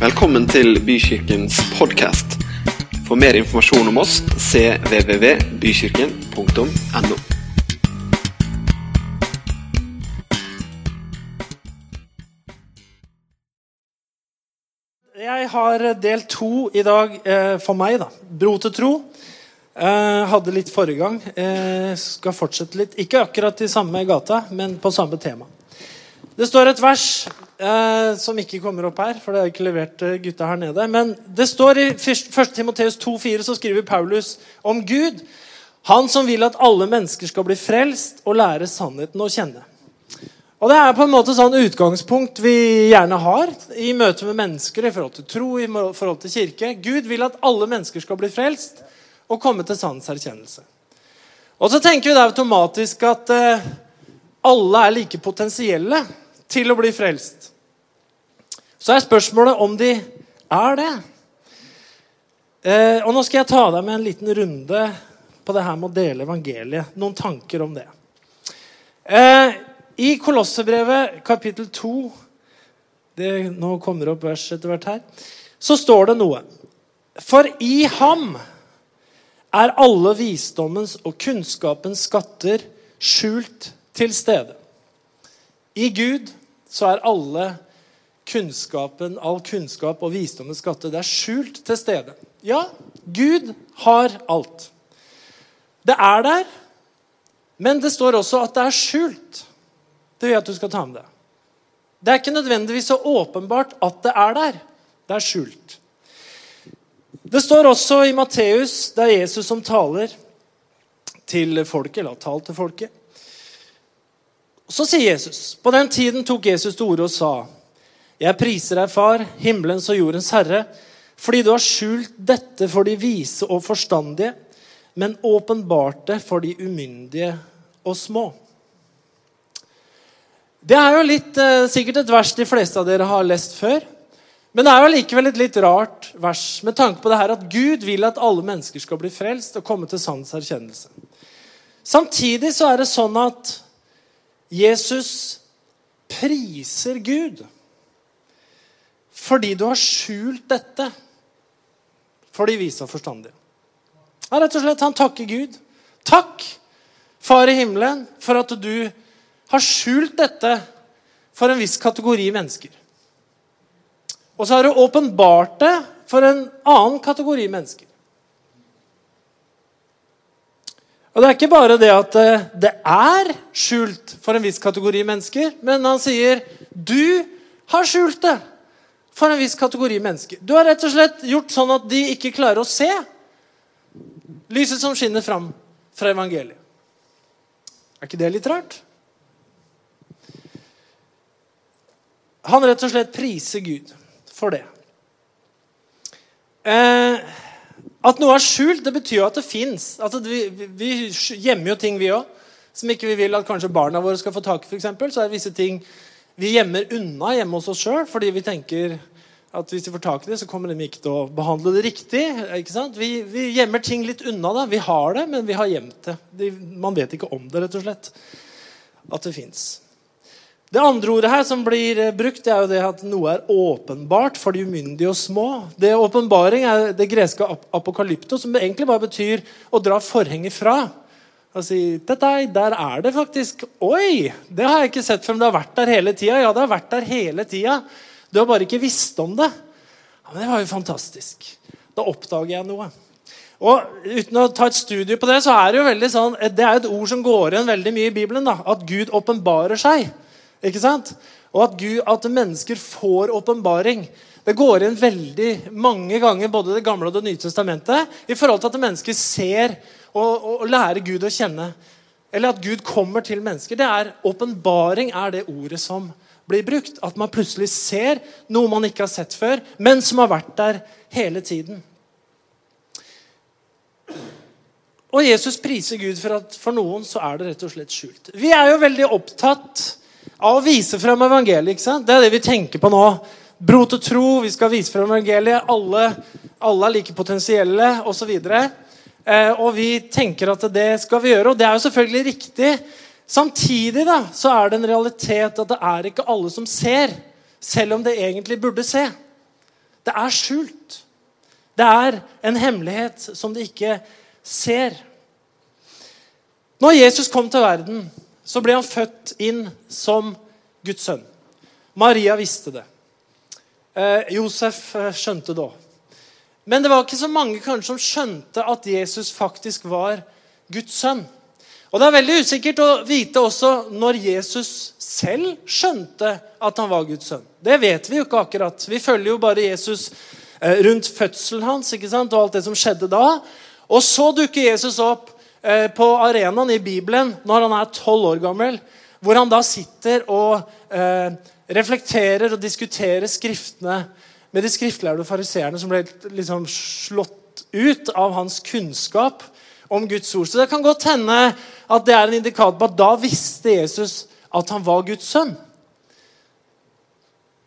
Velkommen til Bykirkens podkast. For mer informasjon om oss cvvvbykirken.no. Jeg har del to i dag eh, for meg, da. Bro til tro. Eh, hadde litt forrige gang. Eh, skal fortsette litt. Ikke akkurat i samme gata, men på samme tema. Det står et vers eh, som ikke kommer opp her, for det har ikke levert eh, gutta her nede. Men det står i 1. Timoteus 2,4 så skriver Paulus om Gud. Han som vil at alle mennesker skal bli frelst og lære sannheten å kjenne. Og Det er på en måte sånn utgangspunkt vi gjerne har i møte med mennesker i forhold til tro, i forhold til kirke. Gud vil at alle mennesker skal bli frelst og komme til sannhetserkjennelse. Og så tenker vi da automatisk at eh, alle er like potensielle til å bli frelst. Så er spørsmålet om de er det. Eh, og Nå skal jeg ta deg med en liten runde på det her med å dele evangeliet. Noen tanker om det. Eh, I Kolossebrevet kapittel 2 det, Nå kommer det opp vers etter hvert her. Så står det noe. For i ham er alle visdommens og kunnskapens skatter skjult til stede. I Gud så er alle kunnskapen, all kunnskap og visdommens skatte. det er skjult til stede. Ja, Gud har alt. Det er der, men det står også at det er skjult. Det vil jeg at du skal ta med deg. Det er ikke nødvendigvis så åpenbart at det er der. Det er skjult. Det står også i Matteus, det er Jesus som taler til folket, eller har talt til folket. Så sier Jesus På den tiden tok Jesus til orde og sa Jeg priser deg, Far, himmelens og jordens Herre, fordi du har skjult dette for de vise og forstandige, men åpenbart det for de umyndige og små. Det er jo litt, eh, sikkert et vers de fleste av dere har lest før. Men det er jo likevel et litt rart vers med tanke på det her at Gud vil at alle mennesker skal bli frelst og komme til sannhets erkjennelse. Samtidig så er det sånn at Jesus priser Gud fordi du har skjult dette for de vise og forstandige. Ja, rett og slett, Han takker Gud. Takk, Far i himmelen, for at du har skjult dette for en viss kategori mennesker. Og så har du åpenbart det for en annen kategori mennesker. Og Det er ikke bare det at eh, det er skjult for en viss kategori mennesker, men han sier du har skjult det for en viss kategori mennesker. Du har rett og slett gjort sånn at de ikke klarer å se lyset som skinner fram fra evangeliet. Er ikke det litt rart? Han rett og slett priser Gud for det. Eh, at noe er skjult, det betyr jo at det fins. Vi, vi, gjemmer jo ting, vi òg, som ikke vi vil at kanskje barna våre skal få tak i. For eksempel. så er det visse ting vi gjemmer unna hjemme hos oss sjøl, fordi vi tenker at hvis de får tak i det, så kommer de ikke til å behandle det riktig. ikke sant? Vi, vi gjemmer ting litt unna. da. Vi har det, men vi har gjemt det. De, man vet ikke om det, rett og slett. At det fins. Det andre ordet her som blir brukt, det er jo det at noe er åpenbart for de umyndige og små. Det Åpenbaring er det greske apokalypto, som egentlig bare betyr å dra forhenget fra. Og si dette, der er det faktisk Oi! Det har jeg ikke sett før, men det har vært der hele tida. Ja, det har vært der hele tida. Du har bare ikke visst om det. Ja, men Det var jo fantastisk. Da oppdager jeg noe. Og Uten å ta et studie på det, så er det jo veldig sånn, det er et ord som går igjen veldig mye i Bibelen. da, At Gud åpenbarer seg. Ikke sant? Og at, Gud, at mennesker får åpenbaring. Det går igjen veldig mange ganger både Det gamle og Det nye testamentet i forhold til at mennesker ser og, lære Gud å kjenne. Eller at Gud kommer til mennesker. Det er Åpenbaring er det ordet som blir brukt. At man plutselig ser noe man ikke har sett før, men som har vært der hele tiden. Og Jesus priser Gud for at for noen så er det rett og slett skjult. Vi er jo veldig opptatt av å vise frem evangeliet. ikke sant? Det er det vi tenker på nå. Bro til tro, vi skal vise frem evangeliet. Alle, alle er like potensielle osv. Eh, og vi tenker at det skal vi gjøre, og det er jo selvfølgelig riktig. Samtidig da, så er det en realitet at det er ikke alle som ser, selv om det egentlig burde se. Det er skjult. Det er en hemmelighet som de ikke ser. Når Jesus kom til verden, så ble han født inn som Guds sønn. Maria visste det. Eh, Josef eh, skjønte det òg. Men det var ikke så mange kanskje som skjønte at Jesus faktisk var Guds sønn. Og Det er veldig usikkert å vite også når Jesus selv skjønte at han var Guds sønn. Det vet vi jo ikke akkurat. Vi følger jo bare Jesus eh, rundt fødselen hans ikke sant? og alt det som skjedde da. Og så dukker Jesus opp eh, på arenaen i Bibelen når han er tolv år gammel. Hvor han da sitter og eh, reflekterer og diskuterer skriftene med de skriftlærde og fariseerne som ble liksom slått ut av hans kunnskap om Guds ord. Så det kan godt hende at det er en indikator på at da visste Jesus at han var Guds sønn.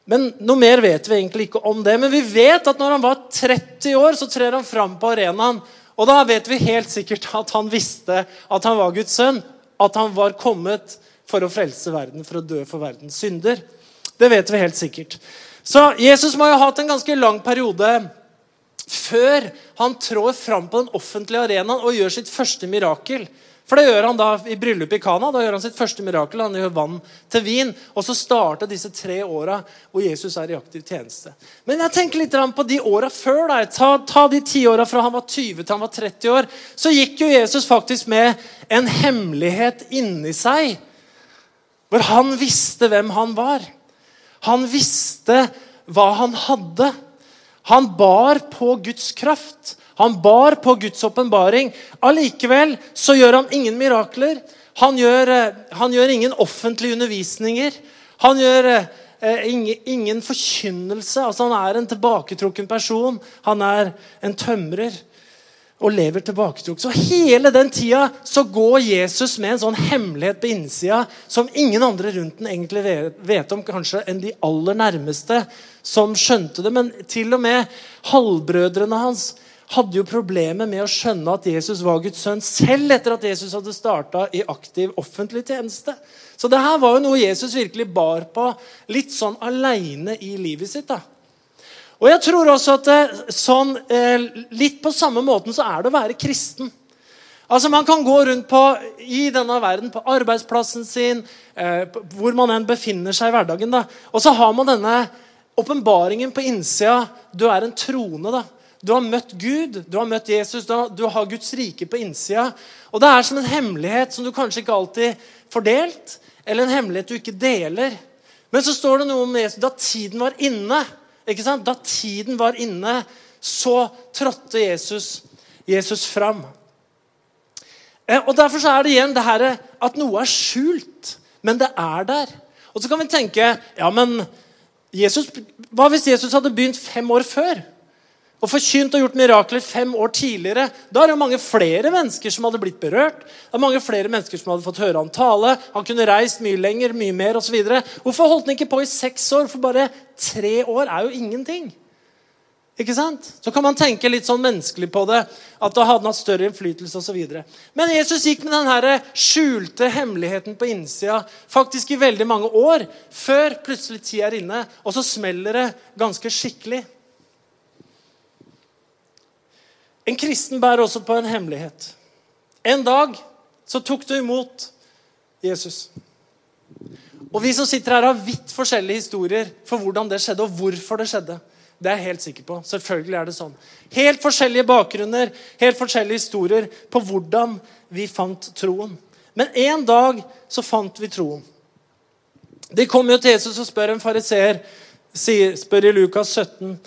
Men Noe mer vet vi egentlig ikke om det. Men vi vet at når han var 30 år, så trer han fram på arenaen. Og da vet vi helt sikkert at han visste at han var Guds sønn. At han var kommet for å frelse verden, for å dø for verdens synder. Det vet vi helt sikkert. Så Jesus må jo ha hatt en ganske lang periode før han trår fram på den offentlige arenaen og gjør sitt første mirakel. For det gjør han da i bryllupet i Kana. Da gjør han sitt første mirakel. Han gjør vann til vin. Og så starter disse tre åra hvor Jesus er i aktiv tjeneste. Men jeg tenker litt på de åra før. Da. Ta, ta de ti åra fra han var 20 til han var 30 år. Så gikk jo Jesus faktisk med en hemmelighet inni seg. Hvor han visste hvem han var. Han visste hva han hadde. Han bar på Guds kraft. Han bar på Guds åpenbaring. Allikevel så gjør han ingen mirakler. Han gjør, eh, han gjør ingen offentlige undervisninger. Han gjør eh, ingen, ingen forkynnelse. Altså, han er en tilbaketrukken person. Han er en tømrer og lever tilbaketrukket. Så hele den tida så går Jesus med en sånn hemmelighet på innsida som ingen andre rundt den egentlig vet om, kanskje enn de aller nærmeste som skjønte det. Men til og med halvbrødrene hans hadde jo problemer med å skjønne at Jesus var Guds sønn, selv etter at Jesus hadde starta i aktiv offentlig tjeneste. Så det her var jo noe Jesus virkelig bar på litt sånn aleine i livet sitt. da. Og jeg tror også at det, sånn, eh, Litt på samme måten så er det å være kristen. Altså Man kan gå rundt på, i denne verden, på arbeidsplassen sin, eh, hvor man enn befinner seg i hverdagen. da. Og så har man denne åpenbaringen på innsida. Du er en trone. da. Du har møtt Gud, du har møtt Jesus, du har Guds rike på innsida. Og det er som en hemmelighet som du kanskje ikke alltid får delt, eller en hemmelighet du ikke deler. Men så står det noe om Jesus da tiden var inne. Ikke sant? Da tiden var inne, så trådte Jesus, Jesus fram. Eh, og Derfor så er det igjen det her at noe er skjult, men det er der. Og så kan vi tenke ja, men Jesus, Hva hvis Jesus hadde begynt fem år før? Og forkynt og gjort mirakler fem år tidligere. Da er det jo mange flere mennesker som hadde blitt berørt. Det er mange flere mennesker som hadde fått høre han tale. Han kunne reist mye lenger, mye mer osv. Hvorfor holdt han ikke på i seks år? For bare tre år er jo ingenting. Ikke sant? Så kan man tenke litt sånn menneskelig på det. At da hadde han hatt større innflytelse osv. Men Jesus gikk med den skjulte hemmeligheten på innsida faktisk i veldig mange år. Før plutselig tid er inne, og så smeller det ganske skikkelig. En kristen bærer også på en hemmelighet. En dag så tok du imot Jesus. Og Vi som sitter her, har vidt forskjellige historier for hvordan det skjedde, og hvorfor det skjedde. Det er jeg helt sikker på. Selvfølgelig er det sånn. Helt forskjellige bakgrunner, helt forskjellige historier på hvordan vi fant troen. Men en dag så fant vi troen. De kommer jo til Jesus og spør en fariseer, spør i Lukas 17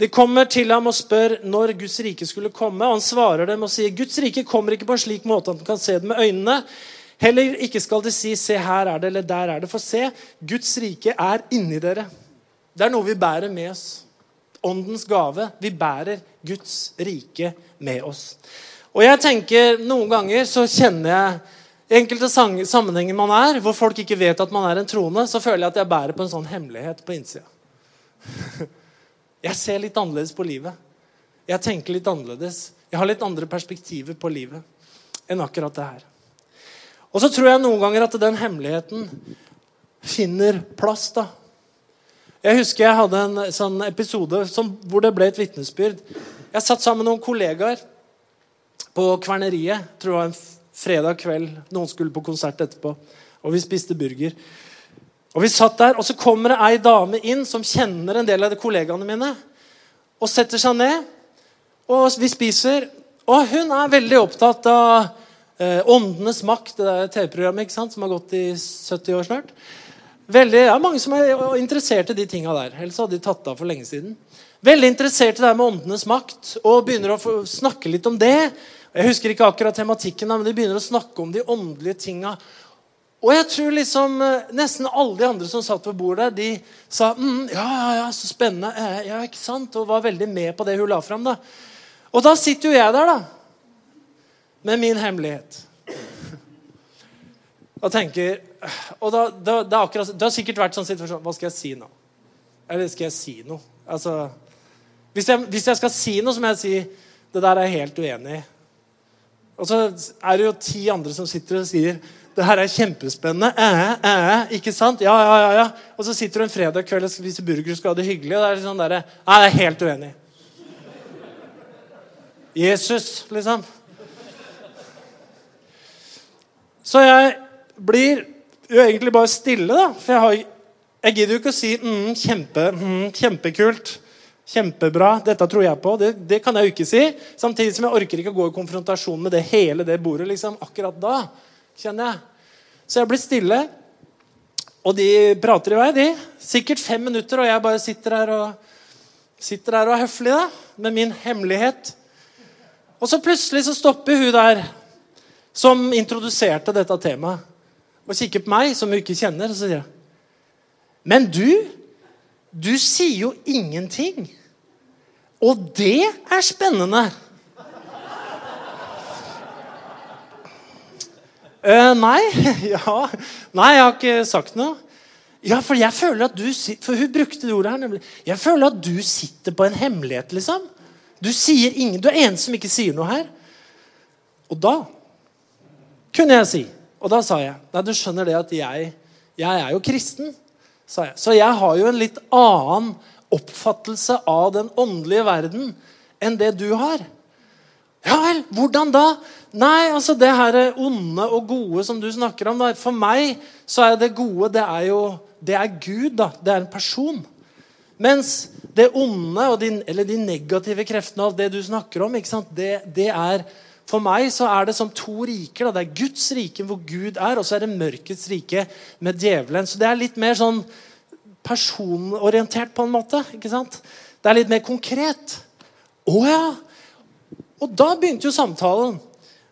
de kommer til ham og spør når Guds rike skulle komme. og Han svarer dem og sier Guds rike kommer ikke på en slik måte at man kan se det med øynene. Heller ikke skal de si 'se, her er det', eller 'der er det'. For se, Guds rike er inni dere. Det er noe vi bærer med oss. Åndens gave. Vi bærer Guds rike med oss. Og jeg tenker, Noen ganger så kjenner jeg i enkelte sammenhenger man er, hvor folk ikke vet at man er en trone, så føler jeg at jeg bærer på en sånn hemmelighet på innsida. Jeg ser litt annerledes på livet. Jeg tenker litt annerledes. Jeg har litt andre perspektiver på livet enn akkurat det her. Og så tror jeg noen ganger at den hemmeligheten finner plass. da. Jeg husker jeg hadde en sånn episode som, hvor det ble et vitnesbyrd. Jeg satt sammen med noen kollegaer på Kverneriet. tror var en fredag kveld. Noen skulle på konsert etterpå. Og vi spiste burger. Og vi satt der, og så kommer det ei dame inn som kjenner en del av de kollegaene mine. Og setter seg ned, og vi spiser. Og hun er veldig opptatt av eh, Åndenes makt, det der TV-programmet ikke sant, som har gått i 70 år snart. Veldig, ja, mange som er interessert i de tinga der. Ellers hadde de tatt av for lenge siden. Veldig interessert i det med åndenes makt og begynner å snakke litt om det. Jeg husker ikke akkurat tematikken, men de begynner å snakke om de åndelige tinga. Og jeg tror liksom eh, nesten alle de andre som satt ved bordet, de sa mm, ja, ja, ja, så spennende. Eh, ja, ikke sant? Og var veldig med på det hun la fram. Da. Og da sitter jo jeg der, da. Med min hemmelighet. Og tenker Og da, da, det, akkurat, det har sikkert vært sånn situasjon Hva skal jeg si nå? Eller skal jeg si noe? Altså, hvis jeg, hvis jeg skal si noe, så må jeg si det der er jeg helt uenig i. Og så er det jo ti andre som sitter og sier det her er kjempespennende. Eh, eh, ikke sant? Ja, ja, ja, ja. Og så sitter du en fredag kveld og spiser burger og skal ha det hyggelig. Og det er sånn der, Nei, jeg er helt uenig. Jesus, liksom. Så jeg blir jo egentlig bare stille, da. For jeg, har, jeg gidder jo ikke å si mm, kjempe, mm, kjempekult. Kjempebra. Dette tror jeg på. Det, det, kan jeg jo ikke si. Samtidig som jeg orker ikke å gå i konfrontasjon med det hele det bordet liksom, akkurat da. Kjenner jeg. Så jeg blir stille. Og de prater i vei, de. Sikkert fem minutter, og jeg bare sitter her og, sitter her og er høflig da, med min hemmelighet. Og så plutselig så stopper hun der som introduserte dette temaet, og kikker på meg, som hun ikke kjenner, og så sier jeg Men du, du sier jo ingenting. Og det er spennende. Uh, nei. ja. Nei, jeg har ikke sagt noe. Ja, for jeg føler at du For hun brukte det ordet her, nemlig. Jeg føler at du sitter på en hemmelighet, liksom. Du sier ingen, du er eneste som ikke sier noe her. Og da kunne jeg si Og da sa jeg Nei, du skjønner det at jeg, jeg er jo kristen. sa jeg. Så jeg har jo en litt annen oppfattelse av den åndelige verden enn det du har. Ja vel, hvordan da? Nei, altså det her onde og gode som du snakker om der, For meg så er det gode det er jo det er Gud. da, Det er en person. Mens det onde de, eller de negative kreftene av det du snakker om, det, det, er For meg så er det som to riker. da, Det er Guds rike hvor Gud er, og så er det mørkets rike med djevelen. Så det er litt mer sånn personorientert på en måte. ikke sant? Det er litt mer konkret. Å ja! Og da begynte jo samtalen.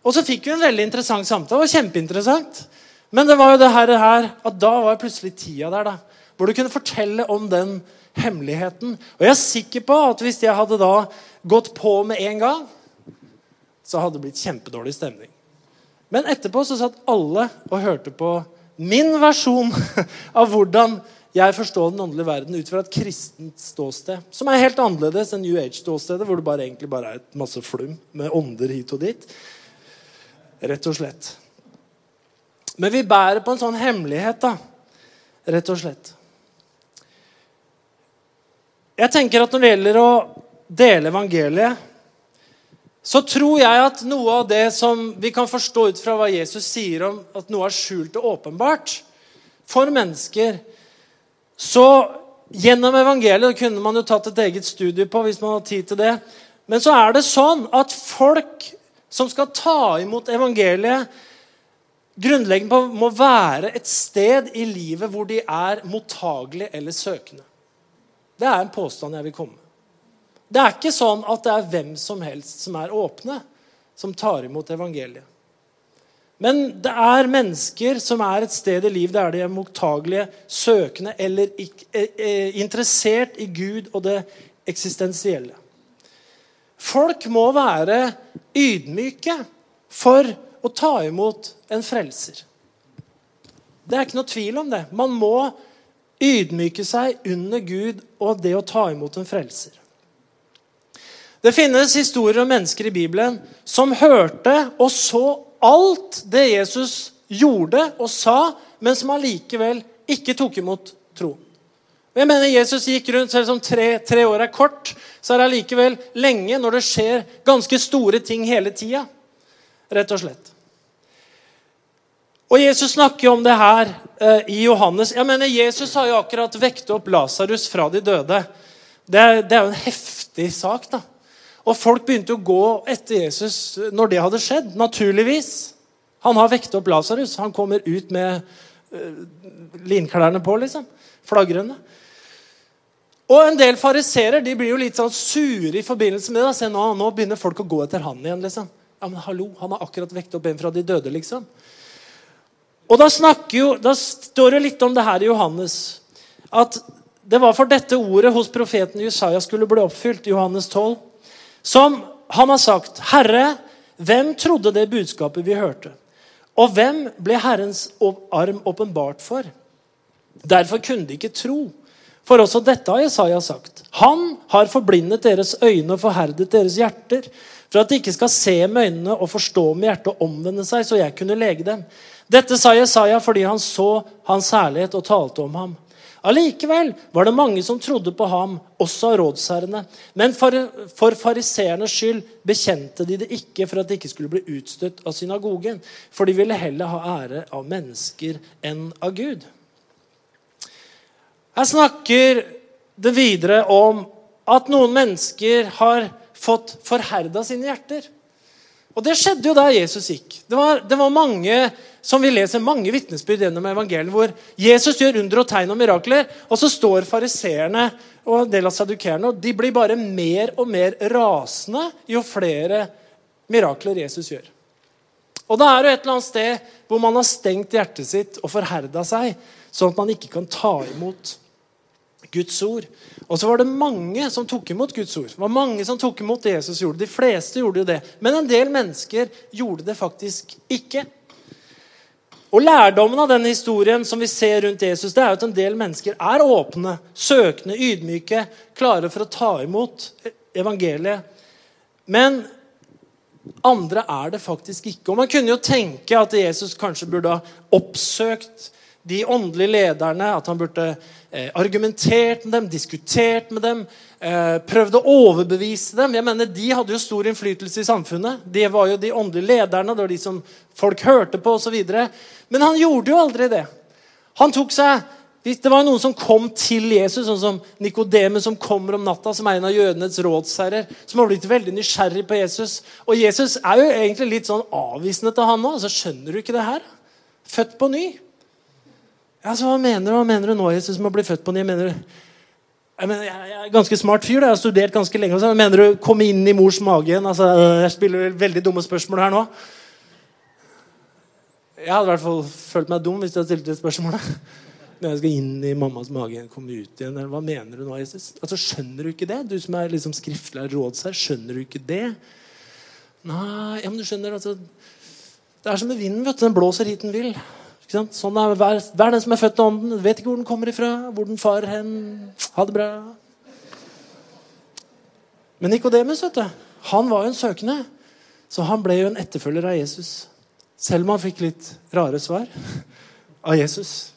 Og så fikk vi en veldig interessant samtale. Det var kjempeinteressant. Men det var jo det her, at da var plutselig tida der. da, Hvor du kunne fortelle om den hemmeligheten. Og jeg er sikker på at hvis jeg hadde da gått på med en gang, så hadde det blitt kjempedårlig stemning. Men etterpå så satt alle og hørte på min versjon av hvordan jeg forstår den åndelige verden ut fra et kristent ståsted. Som er helt annerledes enn New Age-ståstedet, hvor det bare, egentlig bare er et masse flum med ånder hit og dit. Rett og slett. Men vi bærer på en sånn hemmelighet, da. Rett og slett. Jeg tenker at når det gjelder å dele evangeliet, så tror jeg at noe av det som vi kan forstå ut fra hva Jesus sier om at noe er skjult og åpenbart for mennesker, så gjennom evangeliet kunne man jo tatt et eget studie på hvis man hadde tid til det. Men så er det sånn at folk som skal ta imot evangeliet, grunnleggende må være et sted i livet hvor de er mottagelige eller søkende. Det er en påstand jeg vil komme med. Det er ikke sånn at det er hvem som helst som er åpne, som tar imot evangeliet. Men det er mennesker som er et sted i livet der de er mottagelige, søkende eller eh, eh, interessert i Gud og det eksistensielle. Folk må være ydmyke for å ta imot en frelser. Det er ikke noe tvil om det. Man må ydmyke seg under Gud og det å ta imot en frelser. Det finnes historier om mennesker i Bibelen som hørte og så alt det Jesus gjorde og sa, men som allikevel ikke tok imot tro. Og jeg mener Jesus gikk rundt, Selv om tre, tre år er kort, så er det allikevel lenge når det skjer ganske store ting hele tida. Rett og slett. Og Jesus snakker om det her eh, i Johannes. Jeg mener, Jesus har jo akkurat vekket opp Lasarus fra de døde. Det er, jo en heftig sak. da. Og folk begynte å gå etter Jesus når det hadde skjedd. Naturligvis. Han har vekket opp Lasarus. Han kommer ut med uh, linklærne på, liksom. Flagrende. Og en del fariserer de blir jo litt sånn sure i forbindelse med det. Se, nå, nå begynner folk å gå etter han igjen. liksom. Ja, men hallo, Han har akkurat vekket opp en fra de døde, liksom. Og da, jo, da står det litt om det her i Johannes. At det var for dette ordet hos profeten Jesaja skulle bli oppfylt, Johannes 12, som han har sagt, 'Herre, hvem trodde det budskapet vi hørte?' Og hvem ble Herrens arm åpenbart for? Derfor kunne de ikke tro. For også dette har Jesaja sagt. Han har forblindet deres øyne og forherdet deres hjerter, for at de ikke skal se med øynene og forstå med hjertet og omvende seg, så jeg kunne lege dem. Dette sa Jesaja fordi han så hans herlighet og talte om ham. Allikevel var det mange som trodde på ham, også av rådsherrene. Men for, for fariseernes skyld bekjente de det ikke for at de ikke skulle bli utstøtt av synagogen. For de ville heller ha ære av mennesker enn av Gud. Her snakker det videre om at noen mennesker har fått forherda sine hjerter. Og Det skjedde jo der Jesus gikk. Det var, det var mange som vi leser mange vitnesbyrd gjennom evangeliet, hvor Jesus gjør under og tegn og mirakler, og så står fariseerne og en del av sadukerene og de blir bare mer og mer rasende jo flere mirakler Jesus gjør. Og da er det et eller annet sted hvor man har stengt hjertet sitt og forherda seg, sånn at man ikke kan ta imot Guds ord. Og så var det mange som tok imot Guds ord. Det var mange som tok imot det Jesus gjorde. De fleste gjorde jo det. Men en del mennesker gjorde det faktisk ikke. Og Lærdommen av denne historien som vi ser rundt Jesus, det er at en del mennesker er åpne, søkende, ydmyke, klare for å ta imot evangeliet. Men andre er det faktisk ikke. Og Man kunne jo tenke at Jesus kanskje burde ha oppsøkt de åndelige lederne. At han burde eh, argumentert med dem, diskutert med dem, prøvd å overbevise dem. Jeg mener, De hadde jo stor innflytelse i samfunnet. De var jo de åndelige lederne. Det var de som folk hørte på osv. Men han gjorde jo aldri det. Han tok seg det var noen som kom til Jesus, sånn som Nikodemus, som kommer om natta, som er en av jødenes rådsherrer, som har blitt veldig nysgjerrig på Jesus. Og Jesus er jo egentlig litt sånn avvisende til han òg. Altså, skjønner du ikke det her? Født på ny. Ja, så Hva mener du Hva mener du nå, Jesus, som har blitt født på ny? Mener du? Jeg, er ganske smart fyr. Da. Jeg har studert ganske lenge. Så mener du komme inn i mors mage igjen? Altså, jeg spiller veldig dumme spørsmål her nå. Jeg hadde i hvert fall følt meg dum hvis jeg stilte stilt det spørsmålet. Men jeg skal inn i mammas mage igjen, komme ut igjen. Hva mener du nå, Jesus? Altså, Skjønner du ikke det? Du som er liksom skriftlig rådsherr, skjønner du ikke det? Nei, ja, men du skjønner altså, Det er som med vinden. vet du, Den blåser hit den vil. Sånn er hver, hver, den som er født av ånden, vet ikke hvor den kommer ifra, hvor den far hen. Ha det bra. Men Nikodemus han var jo en søkende, så han ble jo en etterfølger av Jesus. Selv om han fikk litt rare svar av Jesus.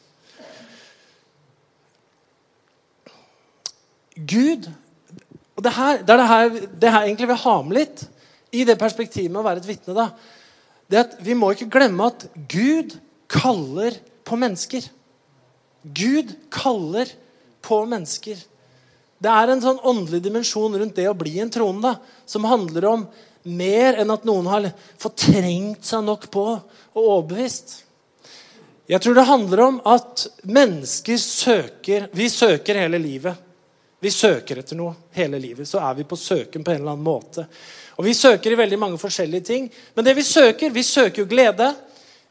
Gud og det, her, det er det her, det her egentlig vil ha med litt i det perspektivet med å være et vitne. Det at Vi må ikke glemme at Gud kaller på mennesker. Gud kaller på mennesker. Det er en sånn åndelig dimensjon rundt det å bli en troende som handler om mer enn at noen har fortrengt seg nok på og overbevist. Jeg tror det handler om at mennesker søker Vi søker hele livet. Vi søker etter noe hele livet. Så er vi på søken på en eller annen måte. Og Vi søker i veldig mange forskjellige ting. Men det vi søker, vi søker jo glede.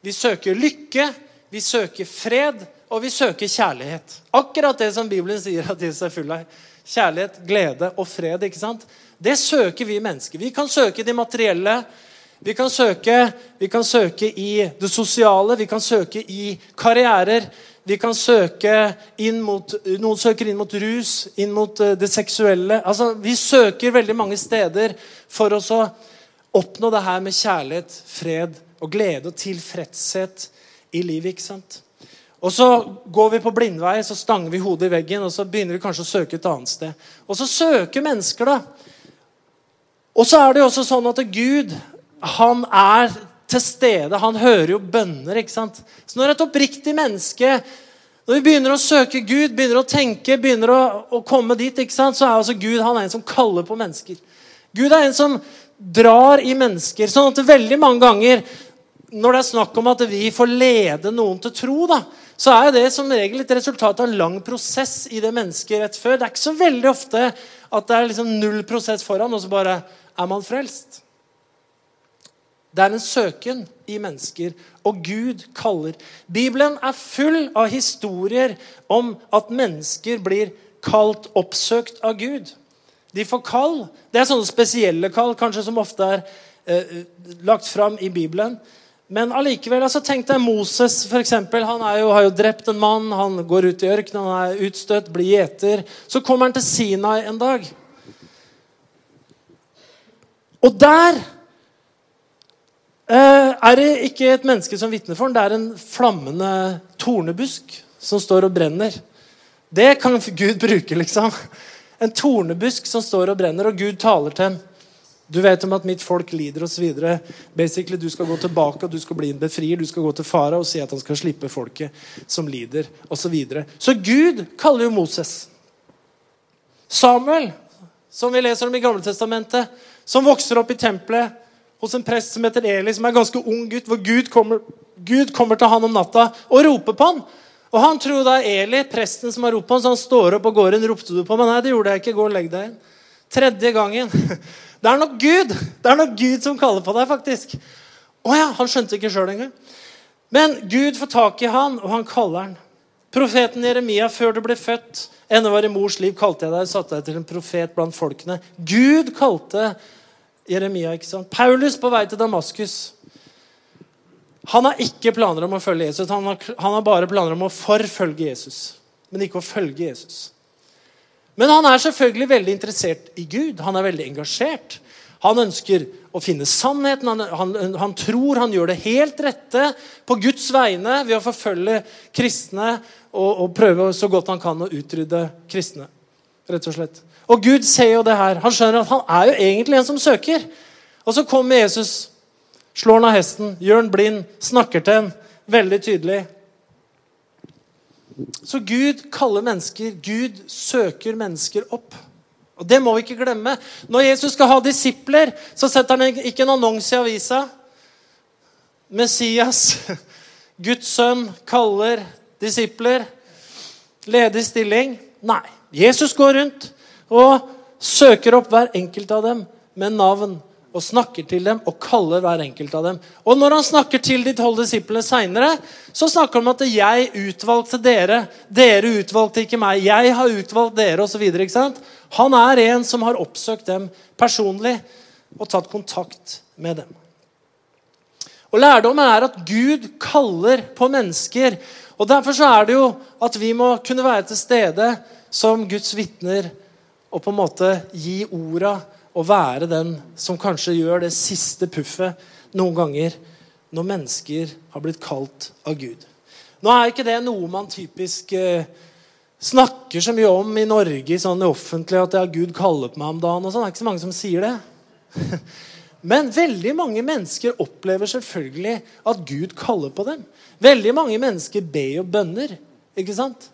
Vi søker lykke, vi søker fred, og vi søker kjærlighet. Akkurat det som Bibelen sier at Jesus er full av. Kjærlighet, glede og fred. ikke sant? Det søker vi mennesker. Vi kan søke de materielle. Vi kan, søke, vi kan søke i det sosiale, vi kan søke i karrierer. Vi kan søke inn mot, Noen søker inn mot rus, inn mot eh, det seksuelle. Altså, Vi søker veldig mange steder for å oppnå det her med kjærlighet, fred og glede og tilfredshet i livet. ikke sant? Og så går vi på blindvei, så stanger vi hodet i veggen, og så begynner vi kanskje å søke et annet sted. Og så søker mennesker, da. Og så er det jo også sånn at Gud, han er til stede. Han hører jo bønner. ikke sant? Så når et oppriktig menneske når vi begynner å søke Gud, begynner å tenke, begynner å, å komme dit, ikke sant? så er altså Gud han er en som kaller på mennesker. Gud er en som drar i mennesker. sånn at veldig mange ganger når det er snakk om at vi får lede noen til tro, da, så er det som regel et resultat av en lang prosess i det mennesket rett før. Det er ikke så veldig ofte at det er liksom null prosess foran, og så bare er man frelst. Det er en søken i mennesker, og Gud kaller. Bibelen er full av historier om at mennesker blir kalt oppsøkt av Gud. De får kall. Det er sånne spesielle kall, kanskje som ofte er eh, lagt fram i Bibelen. Men allikevel, altså tenk deg Moses, eksempel, Han jo, har jo drept en mann, han går ut i ørkenen, han er utstøtt, blir gjeter. Så kommer han til Sinai en dag. Og der eh, er det ikke et menneske som vitner for ham. Det er en flammende tornebusk som står og brenner. Det kan Gud bruke, liksom. En tornebusk som står og brenner, og Gud taler til ham. Du vet om at mitt folk lider osv. Basically, du skal gå tilbake og du skal bli en befrier. Du skal gå til fara og si at han skal slippe folket som lider, osv. Så, videre. så Gud kaller jo Moses. Samuel, som vi leser om i Gamle Testamentet, som vokser opp i tempelet hos en prest som heter Eli, som er en ganske ung gutt, hvor Gud kommer, Gud kommer til han om natta og roper på han. Og han tror det er Eli, presten som har ropt på han, så han står opp og går inn. ropte du på meg? Nei, det gjorde jeg ikke. Gå og legg deg inn. Tredje gangen Det er nok Gud Det er nok Gud som kaller på deg, faktisk. Å ja, Han skjønte ikke sjøl engang. Men Gud får tak i han, og han kaller han. Profeten Jeremia, før du ble født, ennå var i mors liv, kalte jeg deg og satte deg til en profet blant folkene. Gud kalte Jeremia. ikke sant? Paulus på vei til Damaskus. Han har ikke planer om å følge Jesus. Han har, han har bare planer om å forfølge Jesus, men ikke å følge Jesus. Men han er selvfølgelig veldig interessert i Gud. Han er veldig engasjert. Han ønsker å finne sannheten. Han, han, han, tror han gjør det helt rette på Guds vegne ved å forfølge kristne og, og, prøve så godt han kan å utrydde kristne. Rett Og slett. Og Gud ser jo det her. Han skjønner at han er jo egentlig en som søker. Og så kommer Jesus, slår han av hesten, gjør han blind, snakker til ham veldig tydelig. Så Gud kaller mennesker. Gud søker mennesker opp. Og Det må vi ikke glemme. Når Jesus skal ha disipler, så setter han ikke en annonse i avisa. Messias, Guds sønn, kaller disipler. Ledig stilling. Nei. Jesus går rundt og søker opp hver enkelt av dem med navn og snakker til dem og kaller hver enkelt av dem. Og når han snakker til de tolv disiplene seinere, så snakker han om at 'jeg utvalgte dere', 'dere utvalgte ikke meg', 'jeg har utvalgt dere', osv. Han er en som har oppsøkt dem personlig og tatt kontakt med dem. Og Lærdommen er at Gud kaller på mennesker. og Derfor så er det jo at vi må kunne være til stede som Guds vitner og på en måte gi orda å være den som kanskje gjør det siste puffet noen ganger når mennesker har blitt kalt av Gud. Nå er ikke det noe man typisk eh, snakker så mye om i Norge sånn offentlig, at ja, Gud kaller på meg om dagen. og sånn. Det er ikke så mange som sier det. Men veldig mange mennesker opplever selvfølgelig at Gud kaller på dem. Veldig mange mennesker ber jo bønner. ikke sant?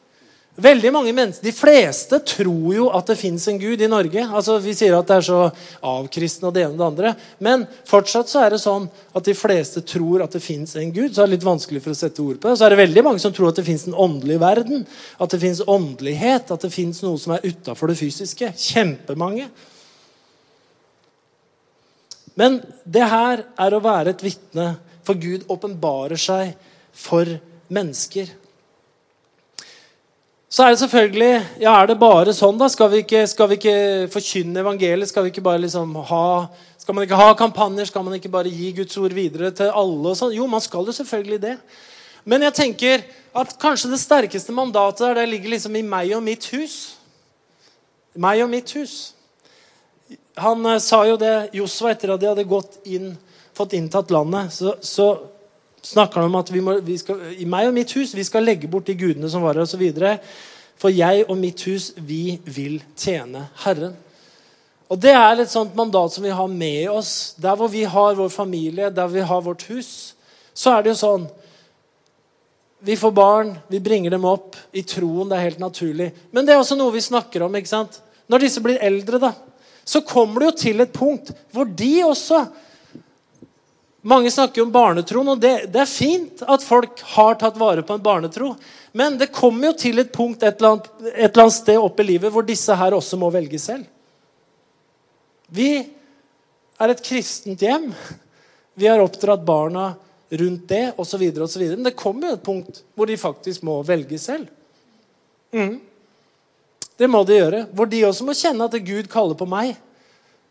Veldig mange mennesker, De fleste tror jo at det fins en gud i Norge. Altså, Vi sier at det er så avkristne og det ene og det andre. Men fortsatt så er det sånn at de fleste tror at det fins en gud. Så er det litt vanskelig for å sette ord på det. Så er det veldig mange som tror at det fins en åndelig verden. At det fins åndelighet. At det fins noe som er utafor det fysiske. Kjempemange. Men det her er å være et vitne, for Gud åpenbarer seg for mennesker. Så er det selvfølgelig Ja, er det bare sånn, da? Skal vi ikke, skal vi ikke forkynne evangeliet? Skal vi ikke bare liksom ha Skal man ikke ha kampanjer? Skal man ikke bare gi Guds ord videre til alle? og sånn? Jo, man skal jo selvfølgelig det. Men jeg tenker at kanskje det sterkeste mandatet der, det ligger liksom i meg og mitt hus. Meg og mitt hus. Han eh, sa jo det, Josva, etter at de hadde gått inn, fått inntatt landet, så, så snakker han om at vi må, vi skal, i meg og mitt hus vi skal legge bort de gudene som var her, osv. For jeg og mitt hus, vi vil tjene Herren. Og Det er et sånt mandat som vi har med oss. Der hvor vi har vår familie, der vi har vårt hus, så er det jo sånn Vi får barn, vi bringer dem opp i troen. Det er helt naturlig. Men det er også noe vi snakker om. ikke sant? Når disse blir eldre, da, så kommer det jo til et punkt hvor de også mange snakker om barnetroen, og det, det, er fint at folk har tatt vare på en barnetro. Men det kommer jo til et punkt et eller, annet, et eller annet sted opp i livet hvor disse her også må velge selv. Vi er et kristent hjem. Vi har oppdratt barna rundt det osv. Men det kommer jo et punkt hvor de faktisk må velge selv. Mm. Det må de gjøre. Hvor de også må kjenne at Gud kaller på meg.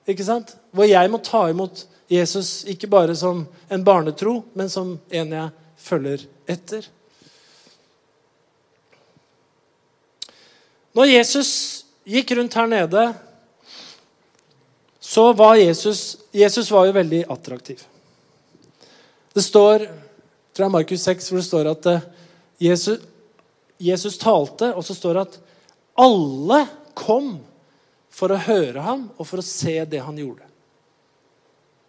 Ikke sant? Hvor jeg må ta imot Jesus ikke bare som en barnetro, men som en jeg følger etter. Når Jesus gikk rundt her nede, så var Jesus Jesus var jo veldig attraktiv. Det står fra Markus 6 hvor det står at eh, Jesus, Jesus talte, og så står det at alle kom for å høre ham og for å se det han gjorde.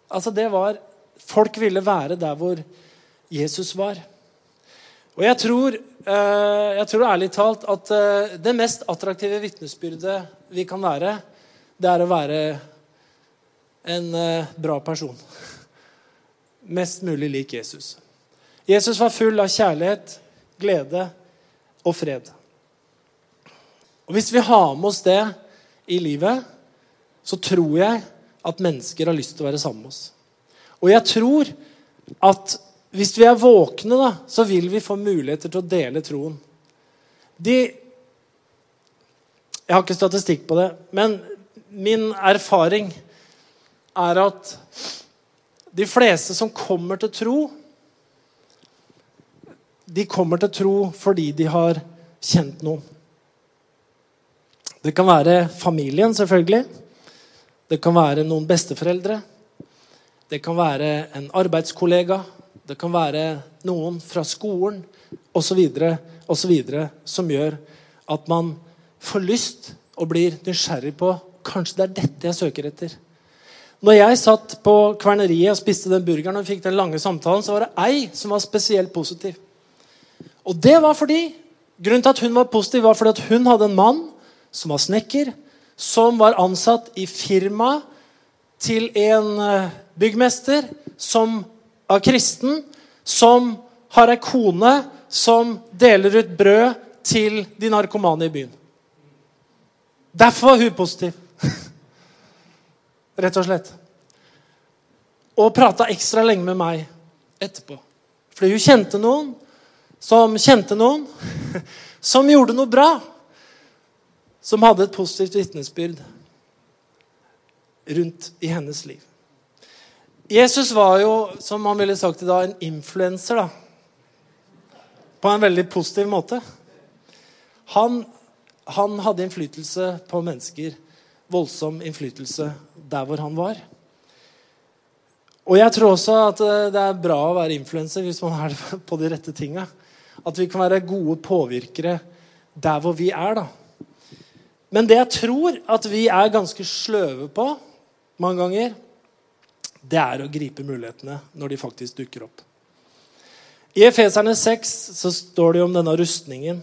Altså det var Folk ville være der hvor Jesus var. Og jeg tror, eh, jeg tror ærlig talt at eh, det mest attraktive vitnesbyrdet vi kan være, det er å være en eh, bra person. Mest mulig lik Jesus. Jesus var full av kjærlighet, glede og fred. Og Hvis vi har med oss det i livet, så tror jeg at mennesker har lyst til å være sammen med oss. Og jeg tror at hvis vi er våkne, da, så vil vi få muligheter til å dele troen. De Jeg har ikke statistikk på det, men min erfaring er at de fleste som kommer til tro, de kommer til tro fordi de har kjent noen. Det kan være familien, selvfølgelig. Det kan være noen besteforeldre. Det kan være en arbeidskollega. Det kan være noen fra skolen osv. osv. som gjør at man får lyst og blir nysgjerrig på kanskje det er dette jeg søker etter. Når jeg satt på kverneriet og spiste den burgeren og fikk den lange samtalen, så var det ei som var spesielt positiv. Og det var fordi Grunnen til at hun var positiv, var fordi at hun hadde en mann som var snekker, som var ansatt i firmaet til en eh, byggmester som er kristen, som har ei kone som deler ut brød til de narkomane i byen. Derfor var hun positiv. Rett og slett. Og prata ekstra lenge med meg etterpå. Fordi hun kjente noen som kjente noen som gjorde noe bra som hadde et positivt vitnesbyrd rundt i hennes liv. Jesus var jo, som man ville sagt i dag, en influenser. da. På en veldig positiv måte. Han, han hadde innflytelse på mennesker. Voldsom innflytelse der hvor han var. Og jeg tror også at det er bra å være influenser hvis man er på de rette tinga. At vi kan være gode påvirkere der hvor vi er. da. Men det jeg tror at vi er ganske sløve på mange ganger, det er å gripe mulighetene når de faktisk dukker opp. I Efeserne 6 så står det om denne rustningen.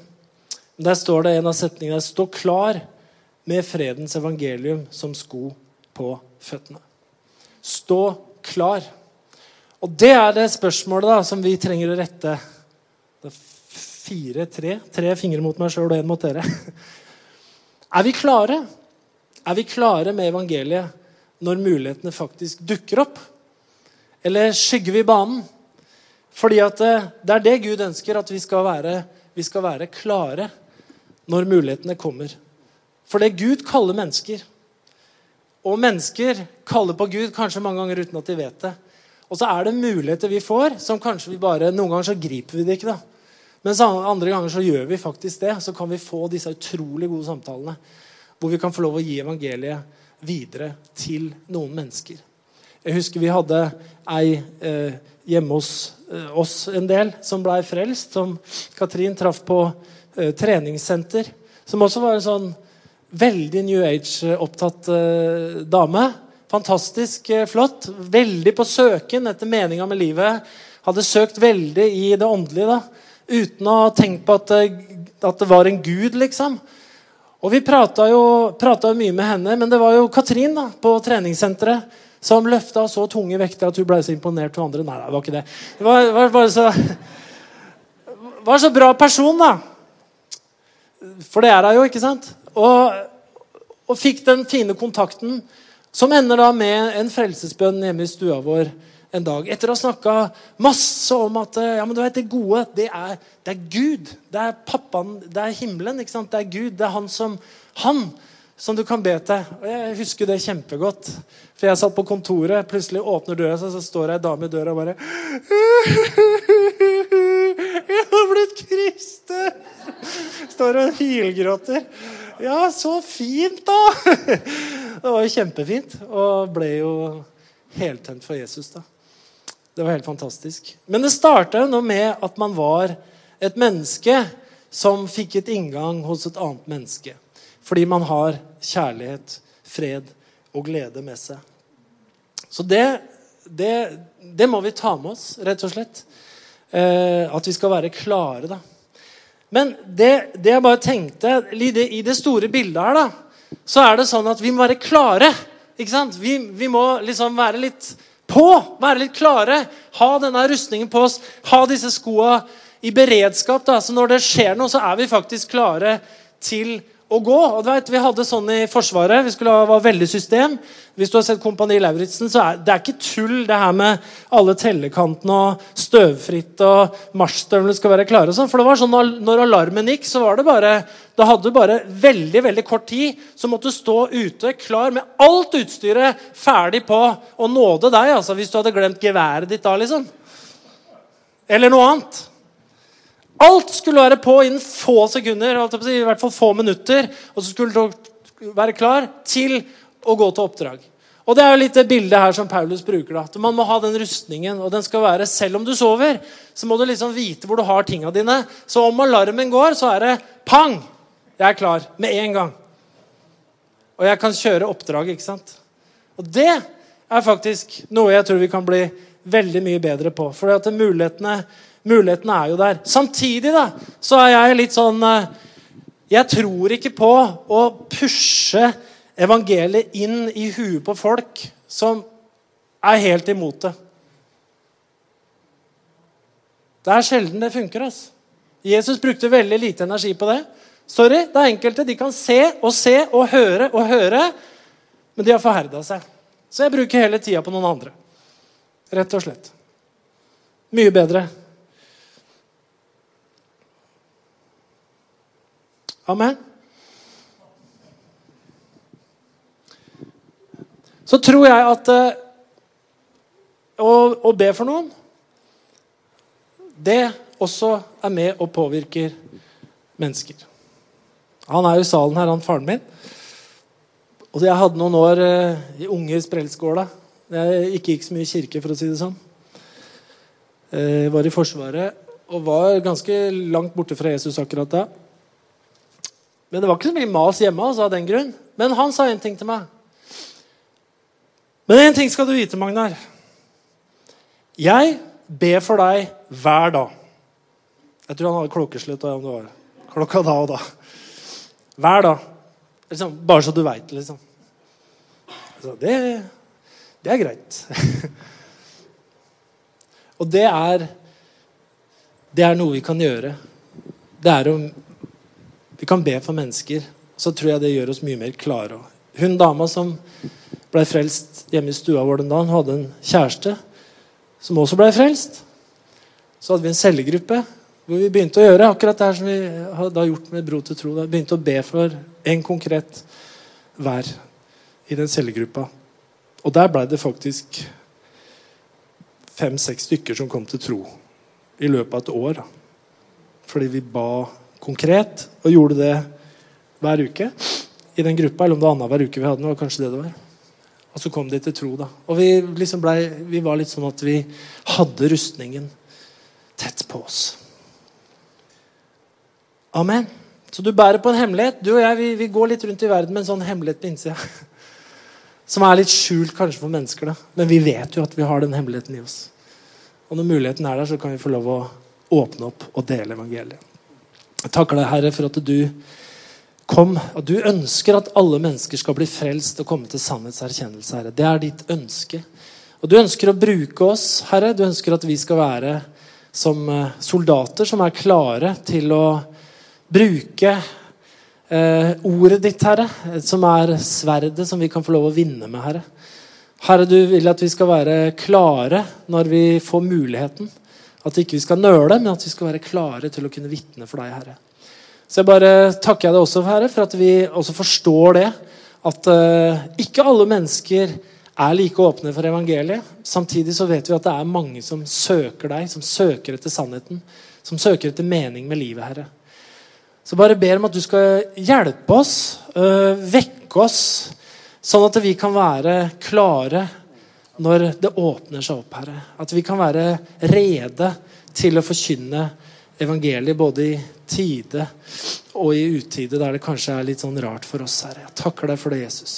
Der står det en av setningene Stå klar med fredens evangelium som sko på føttene. Stå klar. Og det er det spørsmålet da, som vi trenger å rette. Det er fire, tre, tre fingre mot meg sjøl og én mot dere. Er vi klare? Er vi klare med evangeliet når mulighetene faktisk dukker opp? Eller skygger vi banen? Fordi eh, det er det Gud ønsker, at vi skal være, vi skal være klare når mulighetene kommer. For det Gud kaller mennesker. Og mennesker kaller på Gud kanskje mange ganger uten at de vet det. Og så er det muligheter vi får, som kanskje vi bare Noen ganger så griper vi det ikke. da. Mens andre ganger så gjør vi faktisk det. Så kan vi få disse utrolig gode samtalene hvor vi kan få lov å gi evangeliet videre til noen mennesker. Jeg husker vi hadde ei eh, hjemme hos eh, oss en del som blei frelst, som Katrin traff på eh, treningssenter. Som også var en sånn veldig New Age-opptatt eh, dame. Fantastisk eh, flott. Veldig på søken etter meninga med livet. Hadde søkt veldig i det åndelige. da, Uten å ha tenkt på at, det- at det var en gud, liksom. Og Vi prata jo, jo mye med henne, men det var jo Katrin da, på treningssenteret som løfta så tunge vekter at hun ble så imponert av andre. Nei, det var ikke det. Det var, var bare så var så bra person, da. For det er hun jo, ikke sant? Og, og fikk den fine kontakten som ender da med en frelsesbønn hjemme i stua vår en dag. Etter å ha snakka masse om at ja, men du vet, det gode, det er, det er Gud. Det er pappaen, det er himmelen. ikke sant? Det er Gud. Det er han som, han som du kan be til. Og Jeg husker det kjempegodt. For jeg satt på kontoret, plutselig åpner døra, så, så står det ei dame i døra og bare Jeg har blitt kristen! Står og hylgråter. Ja, så fint, da! Det var jo kjempefint. Og ble jo heltent for Jesus, da. Det var helt fantastisk. Men det starta noe med at man var et menneske som fikk et inngang hos et annet menneske. Fordi man har kjærlighet, fred og glede med seg. Så det, det, det må vi ta med oss, rett og slett. Eh, at vi skal være klare, da. Men det, det jeg bare tenkte i det, store bildet her, da, så er det sånn at vi må være klare. Ikke sant? Vi, vi må liksom være litt på, være litt klare. Ha denne rustningen på oss, ha disse skoa i beredskap. da, Så når det skjer noe, så er vi faktisk klare til å gå. Og du vet, Vi hadde sånn i Forsvaret. Vi skulle ha var veldig system. Hvis du har sett Kompani Lauritzen, så er det er ikke tull, det her med alle tellekantene og støvfritt og marsjstøvlene skal være klare. og sånn, For det var sånn når alarmen gikk, så var det bare da hadde du bare veldig veldig kort tid. Så måtte du stå ute klar med alt utstyret ferdig på å nåde deg. altså Hvis du hadde glemt geværet ditt da, liksom. Eller noe annet. Alt skulle være på innen få sekunder, i hvert fall få minutter. Og så skulle dere være klar til å gå til oppdrag. Og Det er jo litt det bildet her som Paulus bruker. da, Man må ha den rustningen, og den skal være selv om du sover. Så må du liksom vite hvor du har tinga dine. Så om alarmen går, så er det pang! Jeg er klar med en gang. Og jeg kan kjøre oppdrag, ikke sant? Og det er faktisk noe jeg tror vi kan bli veldig mye bedre på. For mulighetene, mulighetene er jo der. Samtidig da, så er jeg litt sånn eh, Jeg tror ikke på å pushe evangeliet inn i huet på folk som er helt imot det. Det er sjelden det funker. altså. Jesus brukte veldig lite energi på det. Sorry, det er enkelte de kan se og se og høre og høre, men de har forherda seg. Så jeg bruker hele tida på noen andre. Rett og slett. Mye bedre. Amen. Så tror jeg at eh, å, å be for noen, det også er med og påvirker mennesker. Han er jo i salen her, han faren min. Og Jeg hadde noen år eh, i unge sprellskåla. Jeg ikke gikk så mye i kirke, for å si det sånn. Jeg var i Forsvaret og var ganske langt borte fra Jesus akkurat da. Men det var ikke så mye mas hjemme altså, av den grunn. Men han sa en ting til meg. Men én ting skal du vite, Magnar. Jeg ber for deg hver dag. Jeg tror han hadde klokkeslutt om det var klokka da og da. Hver dag. Liksom, bare så du veit liksom. Altså, det, det er greit. og det er Det er noe vi kan gjøre. Det er om Vi kan be for mennesker. Så tror jeg det gjør oss mye mer klare. Hun dama som ble frelst hjemme i stua vår den dagen, hadde en kjæreste som også ble frelst. Så hadde vi en cellegruppe hvor vi begynte å gjøre akkurat det her som vi hadde gjort med Bro til tro. Da. Begynte å be for en konkret hver i den cellegruppa. Og der ble det faktisk fem-seks stykker som kom til tro i løpet av et år. Fordi vi ba konkret og gjorde det hver uke i den gruppa. Eller om det var annenhver uke vi hadde var kanskje det det var. Og så kom de til tro. da. Og vi, liksom ble, vi var litt sånn at vi hadde rustningen tett på oss. Amen. Så du bærer på en hemmelighet. Du og jeg vi, vi går litt rundt i verden med en sånn hemmelighet på innsida. Som er litt skjult kanskje for mennesker, da. men vi vet jo at vi har den hemmeligheten i oss. Og når muligheten er der, så kan vi få lov å åpne opp og dele evangeliet. Jeg takker deg, Herre, for at du kom. At du ønsker at alle mennesker skal bli frelst og komme til sannhetserkjennelse, Herre. Det er ditt ønske. Og du ønsker å bruke oss, Herre. Du ønsker at vi skal være som eh, soldater som er klare til å bruke eh, ordet ditt, Herre, som er sverdet som vi kan få lov å vinne med, Herre. Herre, du vil at vi skal være klare når vi får muligheten. At ikke vi skal nøle, men at vi skal være klare til å kunne vitne for deg, Herre. Så jeg bare takker jeg deg også, Herre, for at vi også forstår det. At uh, ikke alle mennesker er like åpne for evangeliet. Samtidig så vet vi at det er mange som søker deg, som søker etter sannheten. Som søker etter mening med livet, Herre. Så bare ber om at du skal hjelpe oss, øh, vekke oss, sånn at vi kan være klare når det åpner seg opp, Herre. At vi kan være rede til å forkynne evangeliet både i tide og i utide, der det kanskje er litt sånn rart for oss, Herre. Jeg takker deg for det, Jesus.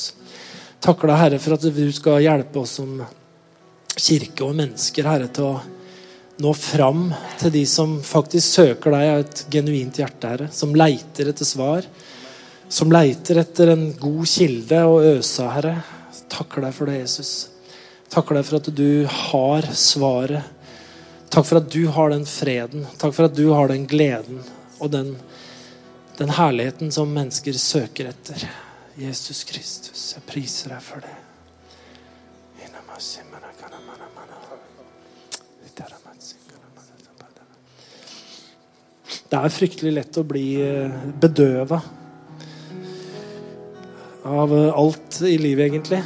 Takker deg, Herre, for at du skal hjelpe oss som kirke og mennesker, Herre, til å nå fram til de som faktisk søker deg av et genuint hjerte, Herre. Som leiter etter svar. Som leiter etter en god kilde å øse av, Herre. Takker deg for det, Jesus. Takker deg for at du har svaret. Takk for at du har den freden. Takk for at du har den gleden og den, den herligheten som mennesker søker etter. Jesus Kristus, jeg priser deg for det. Det er fryktelig lett å bli eh, bedøva av eh, alt i livet, egentlig.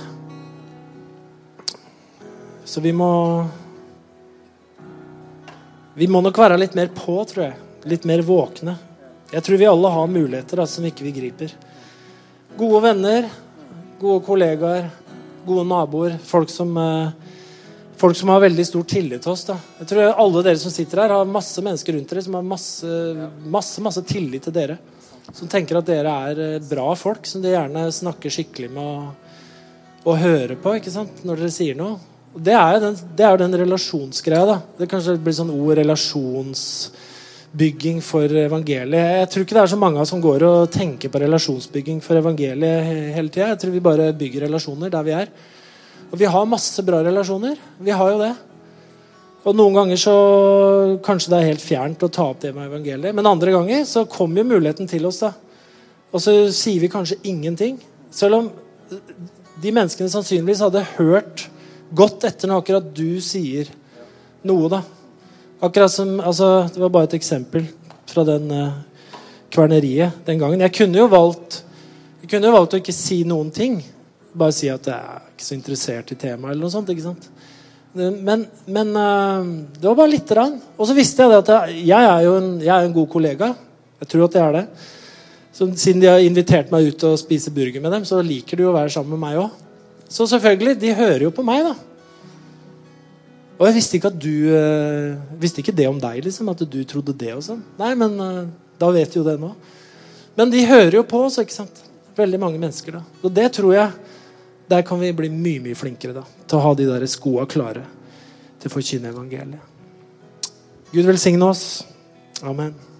Så vi må Vi må nok være litt mer på, tror jeg. Litt mer våkne. Jeg tror vi alle har muligheter da, som ikke vi griper. Gode venner, gode kollegaer, gode naboer. Folk som eh, folk som har veldig stor tillit til oss. Da. Jeg tror Alle dere som sitter her, har masse mennesker rundt dere som har masse, masse, masse tillit til dere. Som tenker at dere er eh, bra folk, som de gjerne snakker skikkelig med og, og hører på ikke sant? når dere sier noe. Det er jo den, er den relasjonsgreia. da. Det kanskje blir sånn ord relasjonsbygging for evangeliet. Jeg tror ikke det er så mange som går og tenker på relasjonsbygging for evangeliet hele tida. Jeg tror vi bare bygger relasjoner der vi er. Og vi har masse bra relasjoner. Vi har jo det. Og noen ganger så kanskje det er helt fjernt å ta opp det med evangeliet. Men andre ganger så kommer jo muligheten til oss. da. Og så sier vi kanskje ingenting. Selv om de menneskene sannsynligvis hadde hørt godt etter når akkurat du sier noe. da. Akkurat som, altså, Det var bare et eksempel fra den uh, kverneriet den gangen. Jeg kunne jo valgt jeg kunne jo valgt å ikke si noen ting. Bare si at jeg er ikke så interessert i temaet, eller noe sånt. ikke sant? Men, men eh, det var bare lite grann. Og så visste jeg det at jeg er jo en, jeg er en god kollega. Jeg tror at jeg er det. Så siden de har invitert meg ut og spise burger med dem, så liker de å være sammen med meg òg. Så selvfølgelig, de hører jo på meg, da. Og jeg visste ikke at du uh, visste ikke det om deg, liksom, at du trodde det og sånn. Nei, men uh, da vet jo det nå. Men de hører jo på oss, ikke sant. Veldig mange mennesker, da. Og det tror jeg der kan vi bli mye mye flinkere da, til å ha de der skoa klare til å forkynne evangeliet. Gud velsigne oss. Amen.